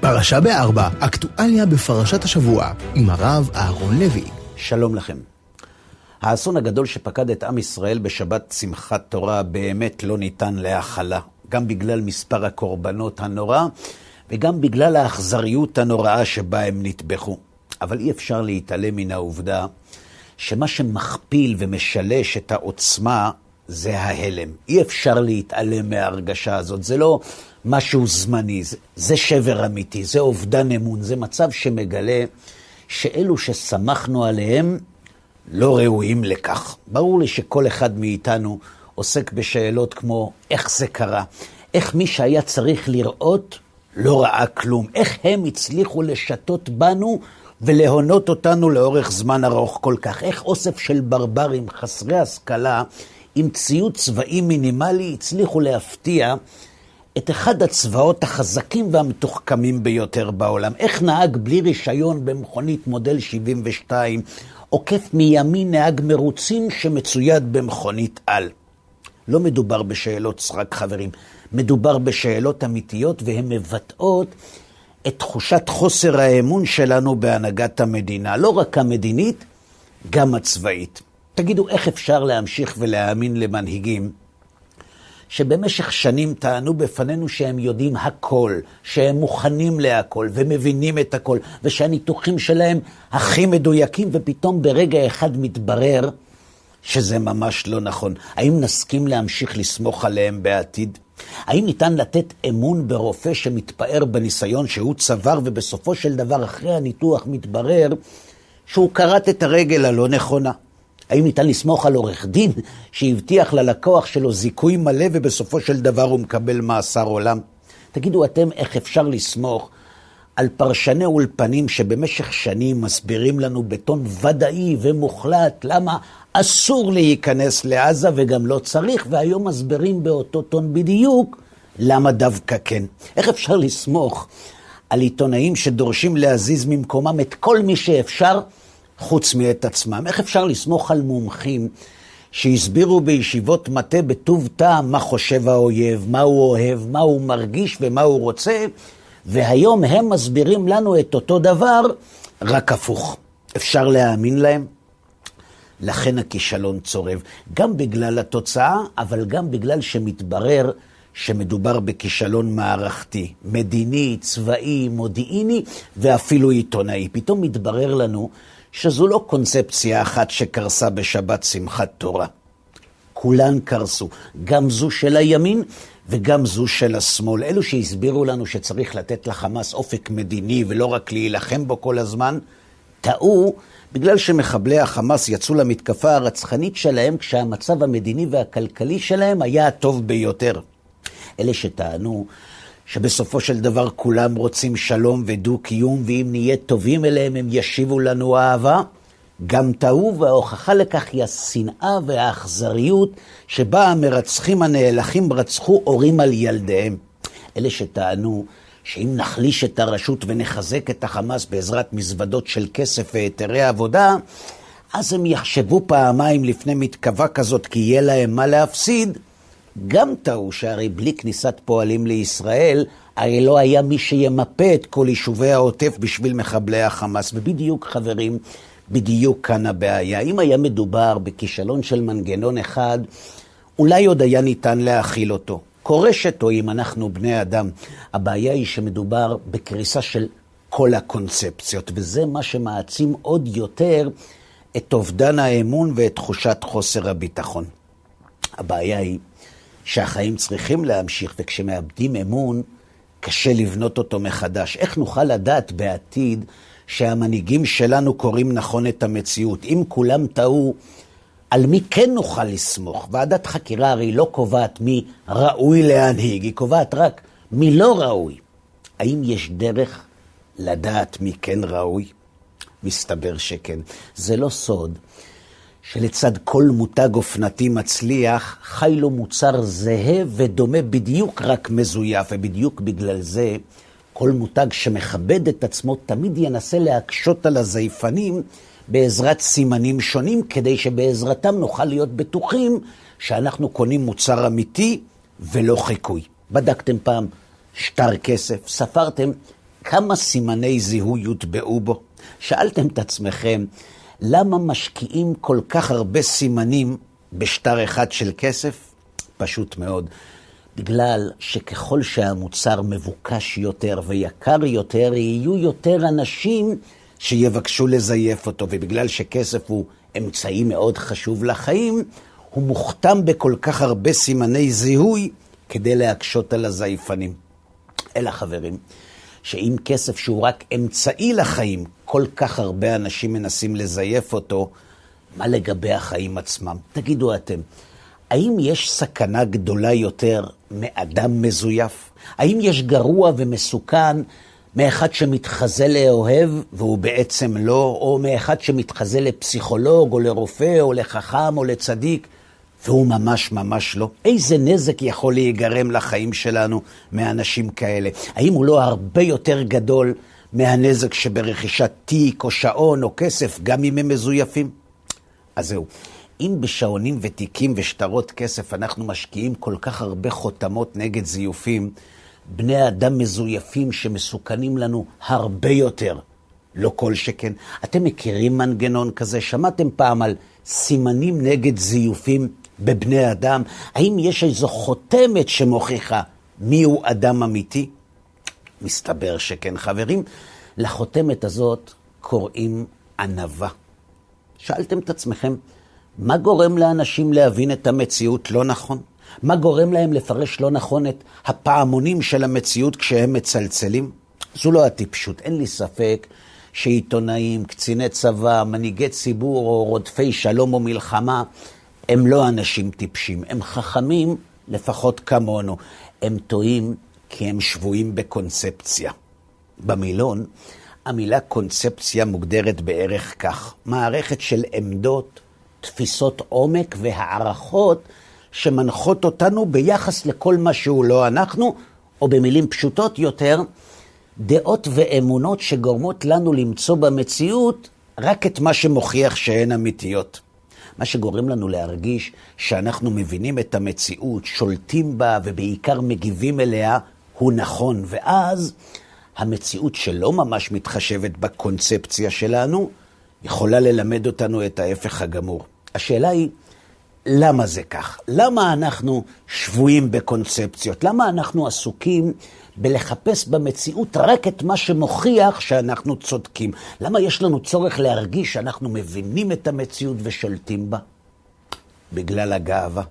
פרשה בארבע, אקטואליה בפרשת השבוע, עם הרב אהרון לוי. שלום לכם. האסון הגדול שפקד את עם ישראל בשבת שמחת תורה באמת לא ניתן להכלה, גם בגלל מספר הקורבנות הנורא, וגם בגלל האכזריות הנוראה שבה הם נטבחו. אבל אי אפשר להתעלם מן העובדה שמה שמכפיל ומשלש את העוצמה זה ההלם. אי אפשר להתעלם מההרגשה הזאת, זה לא משהו זמני, זה, זה שבר אמיתי, זה אובדן אמון, זה מצב שמגלה שאלו שסמכנו עליהם לא ראויים לכך. ברור לי שכל אחד מאיתנו עוסק בשאלות כמו איך זה קרה, איך מי שהיה צריך לראות לא ראה כלום, איך הם הצליחו לשתות בנו ולהונות אותנו לאורך זמן ארוך כל כך, איך אוסף של ברברים חסרי השכלה עם ציוד צבאי מינימלי הצליחו להפתיע את אחד הצבאות החזקים והמתוחכמים ביותר בעולם. איך נהג בלי רישיון במכונית מודל 72 עוקף מימין נהג מרוצים שמצויד במכונית על. לא מדובר בשאלות סרק חברים, מדובר בשאלות אמיתיות והן מבטאות את תחושת חוסר האמון שלנו בהנהגת המדינה, לא רק המדינית, גם הצבאית. תגידו, איך אפשר להמשיך ולהאמין למנהיגים שבמשך שנים טענו בפנינו שהם יודעים הכל, שהם מוכנים להכל ומבינים את הכל, ושהניתוחים שלהם הכי מדויקים, ופתאום ברגע אחד מתברר שזה ממש לא נכון. האם נסכים להמשיך לסמוך עליהם בעתיד? האם ניתן לתת אמון ברופא שמתפאר בניסיון שהוא צבר, ובסופו של דבר, אחרי הניתוח מתברר שהוא כרת את הרגל הלא נכונה? האם ניתן לסמוך על עורך דין שהבטיח ללקוח שלו זיכוי מלא ובסופו של דבר הוא מקבל מאסר עולם? תגידו אתם, איך אפשר לסמוך על פרשני אולפנים שבמשך שנים מסבירים לנו בטון ודאי ומוחלט למה אסור להיכנס לעזה וגם לא צריך, והיום מסבירים באותו טון בדיוק למה דווקא כן. איך אפשר לסמוך על עיתונאים שדורשים להזיז ממקומם את כל מי שאפשר חוץ מאת עצמם. איך אפשר לסמוך על מומחים שהסבירו בישיבות מטה בטוב טעם מה חושב האויב, מה הוא אוהב, מה הוא מרגיש ומה הוא רוצה, והיום הם מסבירים לנו את אותו דבר, רק הפוך. אפשר להאמין להם? לכן הכישלון צורב, גם בגלל התוצאה, אבל גם בגלל שמתברר שמדובר בכישלון מערכתי, מדיני, צבאי, מודיעיני ואפילו עיתונאי. פתאום מתברר לנו שזו לא קונספציה אחת שקרסה בשבת שמחת תורה. כולן קרסו, גם זו של הימין וגם זו של השמאל. אלו שהסבירו לנו שצריך לתת לחמאס אופק מדיני ולא רק להילחם בו כל הזמן, טעו בגלל שמחבלי החמאס יצאו למתקפה הרצחנית שלהם כשהמצב המדיני והכלכלי שלהם היה הטוב ביותר. אלה שטענו שבסופו של דבר כולם רוצים שלום ודו-קיום, ואם נהיה טובים אליהם הם ישיבו לנו אהבה. גם טעו, וההוכחה לכך היא השנאה והאכזריות שבה המרצחים הנאלחים רצחו הורים על ילדיהם. אלה שטענו שאם נחליש את הרשות ונחזק את החמאס בעזרת מזוודות של כסף והיתרי עבודה, אז הם יחשבו פעמיים לפני מתקווה כזאת כי יהיה להם מה להפסיד, גם טעו שהרי בלי כניסת פועלים לישראל, הרי לא היה מי שימפה את כל יישובי העוטף בשביל מחבלי החמאס. ובדיוק, חברים, בדיוק כאן הבעיה. אם היה מדובר בכישלון של מנגנון אחד, אולי עוד היה ניתן להכיל אותו. קורשת או אם אנחנו בני אדם. הבעיה היא שמדובר בקריסה של כל הקונספציות, וזה מה שמעצים עוד יותר את אובדן האמון ואת תחושת חוסר הביטחון. הבעיה היא שהחיים צריכים להמשיך, וכשמאבדים אמון, קשה לבנות אותו מחדש. איך נוכל לדעת בעתיד שהמנהיגים שלנו קוראים נכון את המציאות? אם כולם טעו, על מי כן נוכל לסמוך? ועדת חקירה הרי לא קובעת מי ראוי להנהיג, היא קובעת רק מי לא ראוי. האם יש דרך לדעת מי כן ראוי? מסתבר שכן. זה לא סוד שלצד כל מותג אופנתי מצליח, חי לו מוצר זהה ודומה בדיוק רק מזויף, ובדיוק בגלל זה כל מותג שמכבד את עצמו תמיד ינסה להקשות על הזייפנים בעזרת סימנים שונים, כדי שבעזרתם נוכל להיות בטוחים שאנחנו קונים מוצר אמיתי ולא חיקוי. בדקתם פעם שטר כסף, ספרתם כמה סימני זיהוי יוטבעו בו? שאלתם את עצמכם, למה משקיעים כל כך הרבה סימנים בשטר אחד של כסף? פשוט מאוד. בגלל שככל שהמוצר מבוקש יותר ויקר יותר, יהיו יותר אנשים שיבקשו לזייף אותו, ובגלל שכסף הוא אמצעי מאוד חשוב לחיים, הוא מוכתם בכל כך הרבה סימני זיהוי כדי להקשות על הזייפנים. אלא חברים, שאם כסף שהוא רק אמצעי לחיים, כל כך הרבה אנשים מנסים לזייף אותו, מה לגבי החיים עצמם? תגידו אתם, האם יש סכנה גדולה יותר מאדם מזויף? האם יש גרוע ומסוכן מאחד שמתחזה לאוהב והוא בעצם לא, או מאחד שמתחזה לפסיכולוג או לרופא או לחכם או לצדיק והוא ממש ממש לא? איזה נזק יכול להיגרם לחיים שלנו מאנשים כאלה? האם הוא לא הרבה יותר גדול מהנזק שברכישת תיק או שעון או כסף, גם אם הם מזויפים? אז זהו. אם בשעונים ותיקים ושטרות כסף אנחנו משקיעים כל כך הרבה חותמות נגד זיופים, בני אדם מזויפים שמסוכנים לנו הרבה יותר. לא כל שכן. אתם מכירים מנגנון כזה? שמעתם פעם על סימנים נגד זיופים בבני אדם? האם יש איזו חותמת שמוכיחה מיהו אדם אמיתי? מסתבר שכן, חברים. לחותמת הזאת קוראים ענווה. שאלתם את עצמכם, מה גורם לאנשים להבין את המציאות לא נכון? מה גורם להם לפרש לא נכון את הפעמונים של המציאות כשהם מצלצלים? זו לא הטיפשות, אין לי ספק שעיתונאים, קציני צבא, מנהיגי ציבור או רודפי שלום או מלחמה, הם לא אנשים טיפשים, הם חכמים לפחות כמונו. הם טועים כי הם שבויים בקונספציה. במילון, המילה קונספציה מוגדרת בערך כך, מערכת של עמדות, תפיסות עומק והערכות שמנחות אותנו ביחס לכל מה שהוא לא אנחנו, או במילים פשוטות יותר, דעות ואמונות שגורמות לנו למצוא במציאות רק את מה שמוכיח שהן אמיתיות. מה שגורם לנו להרגיש שאנחנו מבינים את המציאות, שולטים בה ובעיקר מגיבים אליה, הוא נכון. ואז המציאות שלא ממש מתחשבת בקונספציה שלנו, יכולה ללמד אותנו את ההפך הגמור. השאלה היא, למה זה כך? למה אנחנו שבויים בקונספציות? למה אנחנו עסוקים בלחפש במציאות רק את מה שמוכיח שאנחנו צודקים? למה יש לנו צורך להרגיש שאנחנו מבינים את המציאות ושולטים בה? בגלל הגאווה.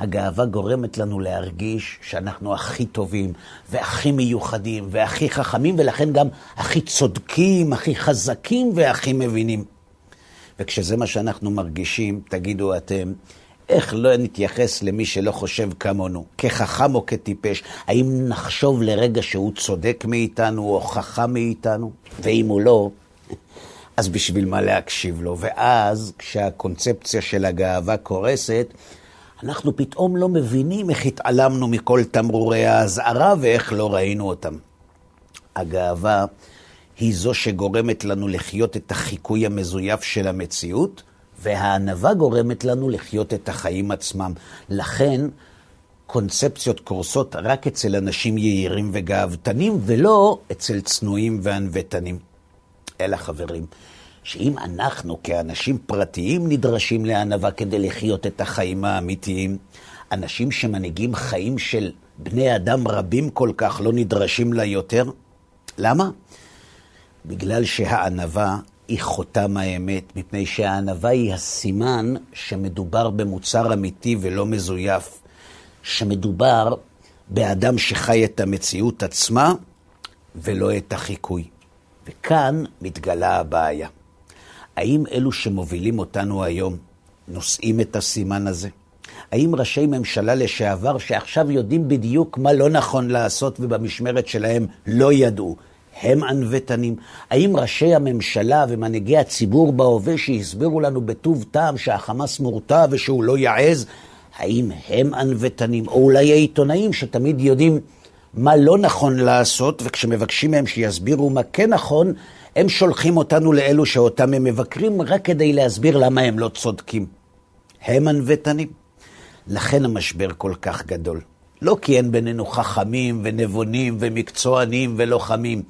הגאווה גורמת לנו להרגיש שאנחנו הכי טובים, והכי מיוחדים, והכי חכמים, ולכן גם הכי צודקים, הכי חזקים והכי מבינים. וכשזה מה שאנחנו מרגישים, תגידו אתם, איך לא נתייחס למי שלא חושב כמונו, כחכם או כטיפש? האם נחשוב לרגע שהוא צודק מאיתנו או חכם מאיתנו? ואם הוא לא, אז בשביל מה להקשיב לו? ואז, כשהקונספציה של הגאווה קורסת, אנחנו פתאום לא מבינים איך התעלמנו מכל תמרורי האזהרה ואיך לא ראינו אותם. הגאווה היא זו שגורמת לנו לחיות את החיקוי המזויף של המציאות, והענווה גורמת לנו לחיות את החיים עצמם. לכן, קונספציות קורסות רק אצל אנשים יהירים וגאוותנים, ולא אצל צנועים וענוותנים. אלא חברים, שאם אנחנו כאנשים פרטיים נדרשים לענווה כדי לחיות את החיים האמיתיים, אנשים שמנהיגים חיים של בני אדם רבים כל כך לא נדרשים לה יותר? למה? בגלל שהענווה היא חותם האמת, מפני שהענווה היא הסימן שמדובר במוצר אמיתי ולא מזויף, שמדובר באדם שחי את המציאות עצמה ולא את החיקוי. וכאן מתגלה הבעיה. האם אלו שמובילים אותנו היום נושאים את הסימן הזה? האם ראשי ממשלה לשעבר שעכשיו יודעים בדיוק מה לא נכון לעשות ובמשמרת שלהם לא ידעו, הם ענוותנים? האם ראשי הממשלה ומנהיגי הציבור בהווה שהסבירו לנו בטוב טעם שהחמאס מורתע ושהוא לא יעז, האם הם ענוותנים? או אולי העיתונאים שתמיד יודעים מה לא נכון לעשות, וכשמבקשים מהם שיסבירו מה כן נכון, הם שולחים אותנו לאלו שאותם הם מבקרים רק כדי להסביר למה הם לא צודקים. הם ענוותנים. לכן המשבר כל כך גדול. לא כי אין בינינו חכמים ונבונים ומקצוענים ולוחמים,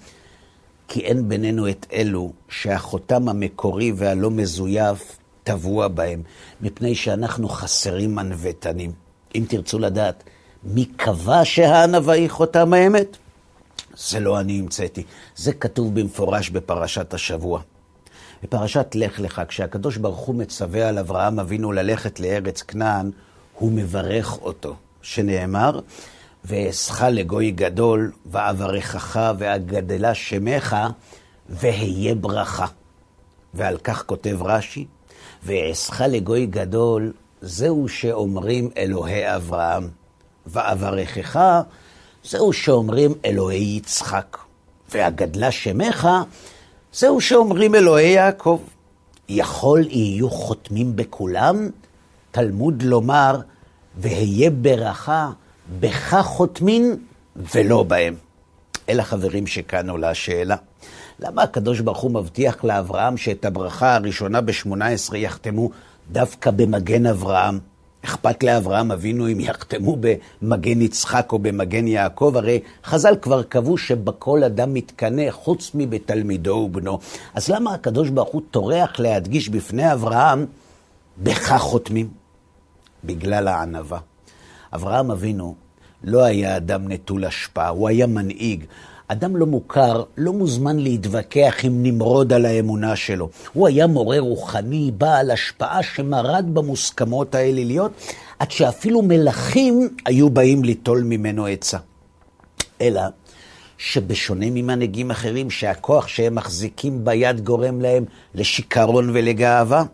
כי אין בינינו את אלו שהחותם המקורי והלא מזויף טבוע בהם, מפני שאנחנו חסרים ענוותנים. אם תרצו לדעת מי קבע שהענווה היא חותם האמת, זה לא אני המצאתי, זה כתוב במפורש בפרשת השבוע. בפרשת לך לך, כשהקדוש ברוך הוא מצווה על אברהם אבינו ללכת לארץ כנען, הוא מברך אותו, שנאמר, ואעשך לגוי גדול, ואברכך ואגדלה שמך, והיה ברכה. ועל כך כותב רש"י, ואעשך לגוי גדול, זהו שאומרים אלוהי אברהם, ואברכך, זהו שאומרים אלוהי יצחק, והגדלה שמך, זהו שאומרים אלוהי יעקב. יכול יהיו חותמים בכולם? תלמוד לומר, והיה ברכה, בך חותמין ולא בהם. אלה חברים שכאן עולה השאלה. למה הקדוש ברוך הוא מבטיח לאברהם שאת הברכה הראשונה ב-18 יחתמו דווקא במגן אברהם? אכפת לאברהם אבינו אם יחתמו במגן יצחק או במגן יעקב? הרי חז"ל כבר קבעו שבכל אדם מתקנא חוץ מבתלמידו ובנו. אז למה הקדוש ברוך הוא טורח להדגיש בפני אברהם, בך חותמים? בגלל הענווה. אברהם אבינו לא היה אדם נטול השפעה, הוא היה מנהיג. אדם לא מוכר לא מוזמן להתווכח עם נמרוד על האמונה שלו. הוא היה מורה רוחני, בעל השפעה שמרד במוסכמות האליליות, עד שאפילו מלכים היו באים ליטול ממנו עצה. אלא שבשונה ממנהיגים אחרים, שהכוח שהם מחזיקים ביד גורם להם לשיכרון ולגאווה,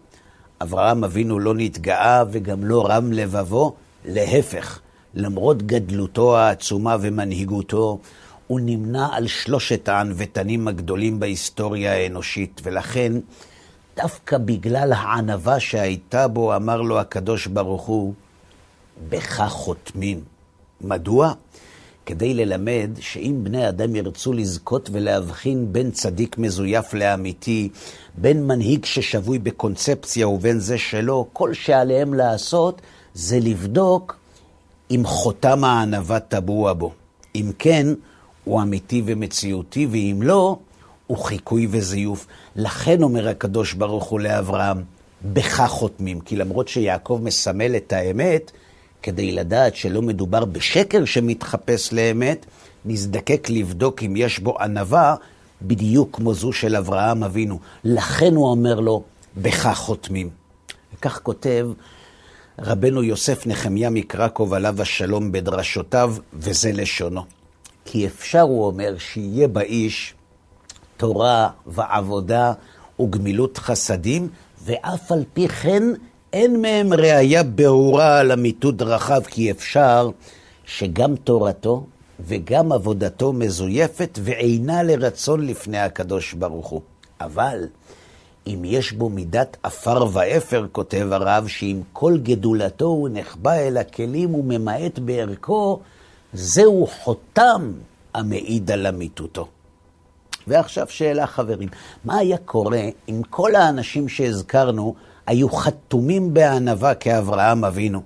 אברהם אבינו לא נתגאה וגם לא רם לבבו, להפך, למרות גדלותו העצומה ומנהיגותו, הוא נמנה על שלושת הענוותנים הגדולים בהיסטוריה האנושית, ולכן, דווקא בגלל הענווה שהייתה בו, אמר לו הקדוש ברוך הוא, בך חותמים. מדוע? כדי ללמד שאם בני אדם ירצו לזכות ולהבחין בין צדיק מזויף לאמיתי, בין מנהיג ששבוי בקונספציה ובין זה שלא, כל שעליהם לעשות זה לבדוק אם חותם הענווה טבוע בו. אם כן, הוא אמיתי ומציאותי, ואם לא, הוא חיקוי וזיוף. לכן אומר הקדוש ברוך הוא לאברהם, בך חותמים. כי למרות שיעקב מסמל את האמת, כדי לדעת שלא מדובר בשקר שמתחפש לאמת, נזדקק לבדוק אם יש בו ענווה, בדיוק כמו זו של אברהם אבינו. לכן הוא אומר לו, בך חותמים. וכך כותב רבנו יוסף נחמיה מקרקוב עליו השלום בדרשותיו, וזה לשונו. כי אפשר, הוא אומר, שיהיה באיש תורה ועבודה וגמילות חסדים, ואף על פי כן אין מהם ראייה ברורה על אמיתות דרכיו, כי אפשר שגם תורתו וגם עבודתו מזויפת ואינה לרצון לפני הקדוש ברוך הוא. אבל אם יש בו מידת עפר ואפר, כותב הרב, שעם כל גדולתו הוא נחבא אל הכלים וממעט בערכו, זהו חותם המעיד על אמיתותו. ועכשיו שאלה, חברים, מה היה קורה אם כל האנשים שהזכרנו היו חתומים בענווה כאברהם אבינו?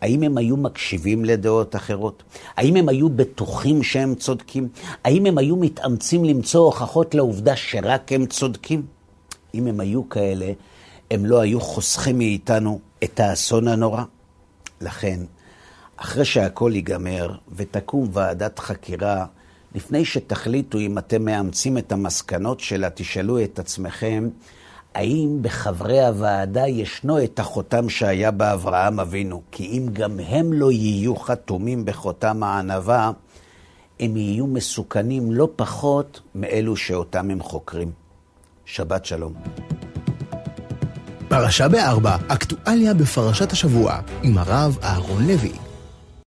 האם הם היו מקשיבים לדעות אחרות? האם הם היו בטוחים שהם צודקים? האם הם היו מתאמצים למצוא הוכחות לעובדה שרק הם צודקים? אם הם היו כאלה, הם לא היו חוסכים מאיתנו את האסון הנורא. לכן, אחרי שהכל ייגמר ותקום ועדת חקירה, לפני שתחליטו אם אתם מאמצים את המסקנות שלה, תשאלו את עצמכם, האם בחברי הוועדה ישנו את החותם שהיה באברהם אבינו? כי אם גם הם לא יהיו חתומים בחותם הענווה, הם יהיו מסוכנים לא פחות מאלו שאותם הם חוקרים. שבת שלום. פרשה בארבע, אקטואליה בפרשת השבוע, עם הרב אהרון לוי.